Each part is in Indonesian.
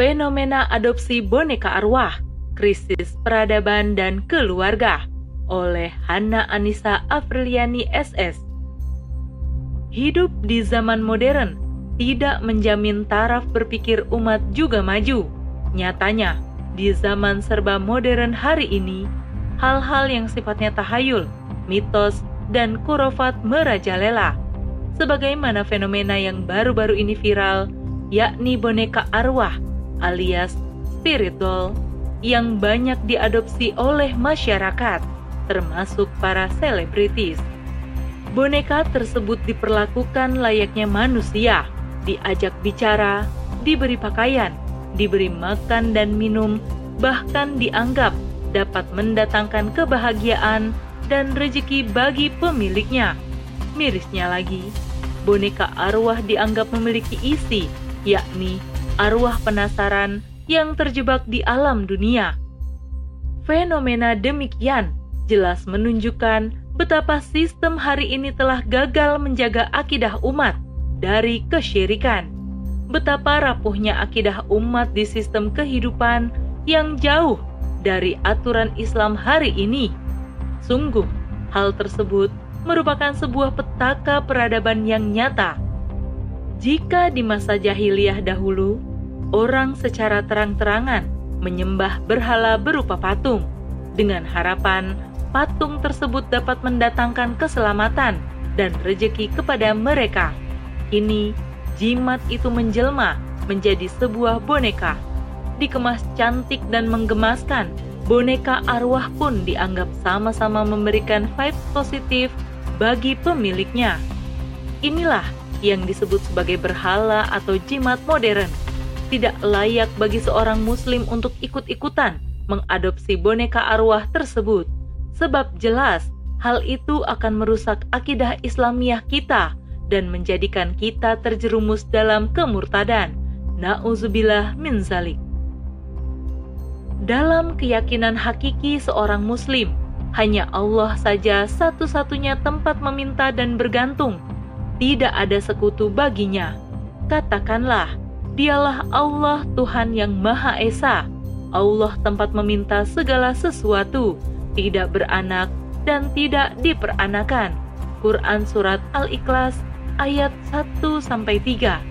Fenomena adopsi boneka arwah, krisis peradaban dan keluarga oleh Hanna Anissa Afriliani SS. Hidup di zaman modern tidak menjamin taraf berpikir umat juga maju. Nyatanya, di zaman serba modern hari ini, hal-hal yang sifatnya tahayul, mitos, dan kurofat merajalela. Sebagaimana fenomena yang baru-baru ini viral, yakni boneka arwah alias spirit doll yang banyak diadopsi oleh masyarakat, termasuk para selebritis. Boneka tersebut diperlakukan layaknya manusia, diajak bicara, diberi pakaian, diberi makan dan minum, bahkan dianggap dapat mendatangkan kebahagiaan dan rezeki bagi pemiliknya. Mirisnya lagi, boneka arwah dianggap memiliki isi, yakni arwah penasaran yang terjebak di alam dunia. Fenomena demikian jelas menunjukkan betapa sistem hari ini telah gagal menjaga akidah umat dari kesyirikan. Betapa rapuhnya akidah umat di sistem kehidupan yang jauh dari aturan Islam hari ini. Sungguh, hal tersebut merupakan sebuah petaka peradaban yang nyata. Jika di masa jahiliyah dahulu, orang secara terang-terangan menyembah berhala berupa patung dengan harapan patung tersebut dapat mendatangkan keselamatan dan rejeki kepada mereka ini, jimat itu menjelma menjadi sebuah boneka. Dikemas cantik dan menggemaskan, boneka arwah pun dianggap sama-sama memberikan vibes positif bagi pemiliknya. Inilah yang disebut sebagai berhala atau jimat modern. Tidak layak bagi seorang muslim untuk ikut-ikutan mengadopsi boneka arwah tersebut. Sebab jelas hal itu akan merusak akidah Islamiah kita dan menjadikan kita terjerumus dalam kemurtadan. Nauzubillah min zalik. Dalam keyakinan hakiki seorang muslim, hanya Allah saja satu-satunya tempat meminta dan bergantung. Tidak ada sekutu baginya. Katakanlah, dialah Allah Tuhan yang Maha Esa. Allah tempat meminta segala sesuatu, tidak beranak dan tidak diperanakan. Quran Surat Al-Ikhlas ayat 1 sampai 3.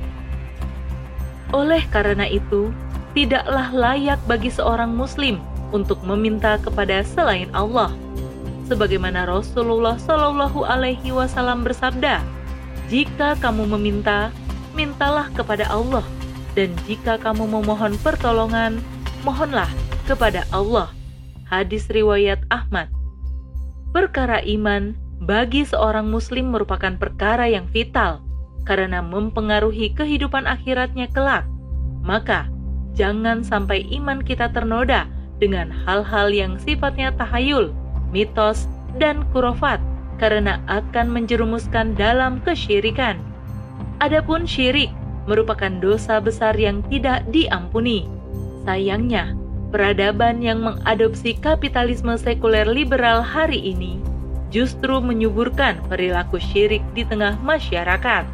Oleh karena itu, tidaklah layak bagi seorang muslim untuk meminta kepada selain Allah. Sebagaimana Rasulullah Shallallahu alaihi wasallam bersabda, "Jika kamu meminta, mintalah kepada Allah, dan jika kamu memohon pertolongan, mohonlah kepada Allah." Hadis riwayat Ahmad. Perkara iman bagi seorang Muslim merupakan perkara yang vital karena mempengaruhi kehidupan akhiratnya kelak. Maka, jangan sampai iman kita ternoda dengan hal-hal yang sifatnya tahayul, mitos, dan kurofat karena akan menjerumuskan dalam kesyirikan. Adapun syirik merupakan dosa besar yang tidak diampuni. Sayangnya, peradaban yang mengadopsi kapitalisme sekuler liberal hari ini justru menyuburkan perilaku syirik di tengah masyarakat.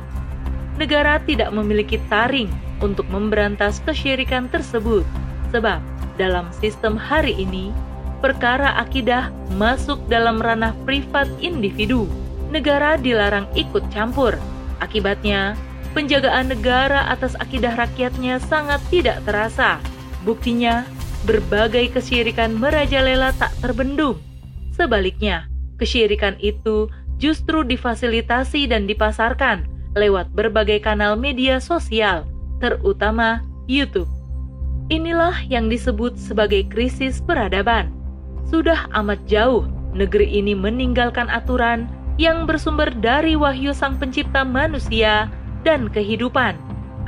Negara tidak memiliki taring untuk memberantas kesyirikan tersebut, sebab dalam sistem hari ini, perkara akidah masuk dalam ranah privat individu. Negara dilarang ikut campur. Akibatnya, penjagaan negara atas akidah rakyatnya sangat tidak terasa. Buktinya, berbagai kesyirikan merajalela tak terbendung. Sebaliknya, kesyirikan itu justru difasilitasi dan dipasarkan lewat berbagai kanal media sosial, terutama YouTube. Inilah yang disebut sebagai krisis peradaban. Sudah amat jauh negeri ini meninggalkan aturan yang bersumber dari wahyu Sang Pencipta manusia dan kehidupan.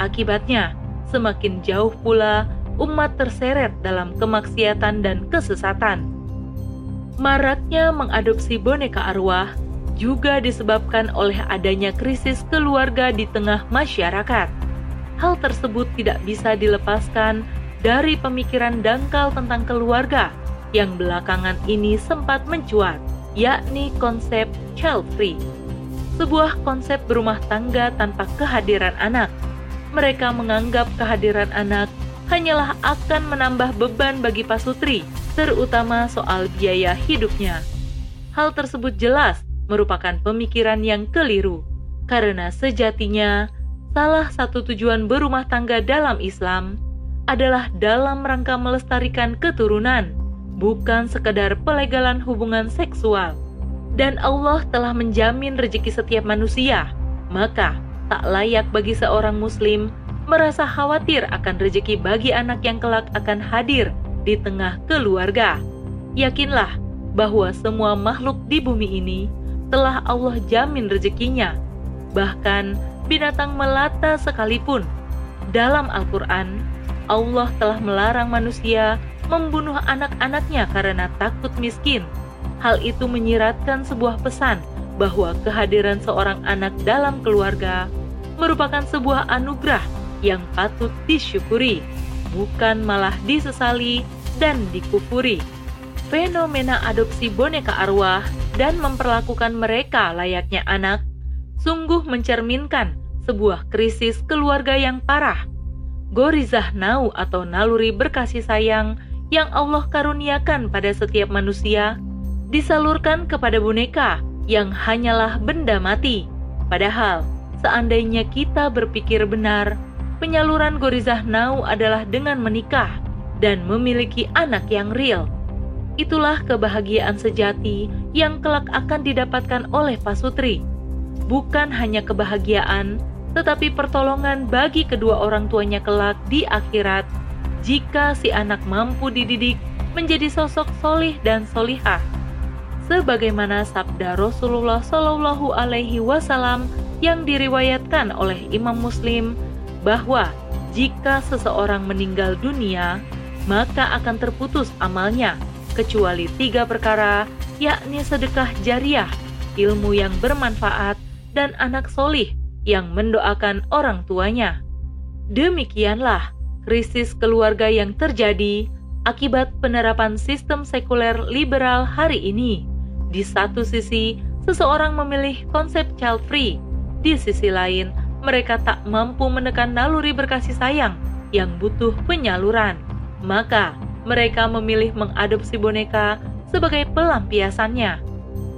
Akibatnya, semakin jauh pula umat terseret dalam kemaksiatan dan kesesatan Maraknya mengadopsi boneka arwah juga disebabkan oleh adanya krisis keluarga di tengah masyarakat. Hal tersebut tidak bisa dilepaskan dari pemikiran dangkal tentang keluarga yang belakangan ini sempat mencuat, yakni konsep child free. Sebuah konsep berumah tangga tanpa kehadiran anak. Mereka menganggap kehadiran anak hanyalah akan menambah beban bagi pasutri, terutama soal biaya hidupnya. Hal tersebut jelas merupakan pemikiran yang keliru, karena sejatinya salah satu tujuan berumah tangga dalam Islam adalah dalam rangka melestarikan keturunan, bukan sekedar pelegalan hubungan seksual. Dan Allah telah menjamin rezeki setiap manusia, maka tak layak bagi seorang muslim merasa khawatir akan rezeki bagi anak yang kelak akan hadir di tengah keluarga. Yakinlah bahwa semua makhluk di bumi ini telah Allah jamin rezekinya. Bahkan binatang melata sekalipun. Dalam Al-Quran, Allah telah melarang manusia membunuh anak-anaknya karena takut miskin. Hal itu menyiratkan sebuah pesan bahwa kehadiran seorang anak dalam keluarga merupakan sebuah anugerah yang patut disyukuri, bukan malah disesali dan dikufuri fenomena adopsi boneka arwah dan memperlakukan mereka layaknya anak sungguh mencerminkan sebuah krisis keluarga yang parah. Gorizah nau atau naluri berkasih sayang yang Allah karuniakan pada setiap manusia disalurkan kepada boneka yang hanyalah benda mati. Padahal, seandainya kita berpikir benar, penyaluran Gorizah nau adalah dengan menikah dan memiliki anak yang real itulah kebahagiaan sejati yang kelak akan didapatkan oleh pasutri. Bukan hanya kebahagiaan, tetapi pertolongan bagi kedua orang tuanya kelak di akhirat jika si anak mampu dididik menjadi sosok solih dan solihah. Sebagaimana sabda Rasulullah Shallallahu Alaihi Wasallam yang diriwayatkan oleh Imam Muslim bahwa jika seseorang meninggal dunia, maka akan terputus amalnya kecuali tiga perkara, yakni sedekah jariah, ilmu yang bermanfaat, dan anak solih yang mendoakan orang tuanya. Demikianlah krisis keluarga yang terjadi akibat penerapan sistem sekuler liberal hari ini. Di satu sisi, seseorang memilih konsep child free. Di sisi lain, mereka tak mampu menekan naluri berkasih sayang yang butuh penyaluran. Maka, mereka memilih mengadopsi boneka sebagai pelampiasannya.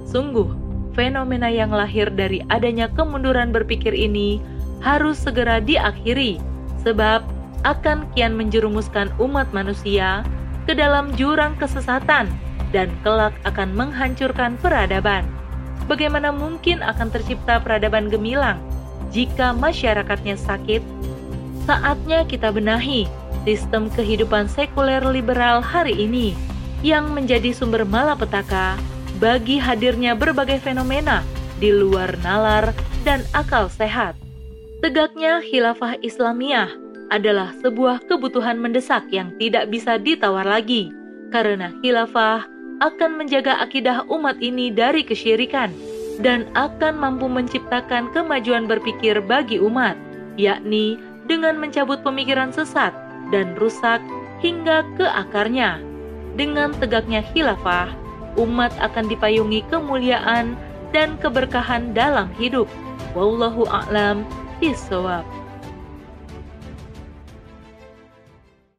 Sungguh, fenomena yang lahir dari adanya kemunduran berpikir ini harus segera diakhiri, sebab akan kian menjerumuskan umat manusia ke dalam jurang kesesatan dan kelak akan menghancurkan peradaban. Bagaimana mungkin akan tercipta peradaban gemilang jika masyarakatnya sakit? Saatnya kita benahi sistem kehidupan sekuler liberal hari ini yang menjadi sumber malapetaka bagi hadirnya berbagai fenomena di luar nalar dan akal sehat. Tegaknya khilafah Islamiyah adalah sebuah kebutuhan mendesak yang tidak bisa ditawar lagi, karena khilafah akan menjaga akidah umat ini dari kesyirikan dan akan mampu menciptakan kemajuan berpikir bagi umat, yakni dengan mencabut pemikiran sesat dan rusak hingga ke akarnya. Dengan tegaknya khilafah, umat akan dipayungi kemuliaan dan keberkahan dalam hidup. Wallahu a'lam bishawab.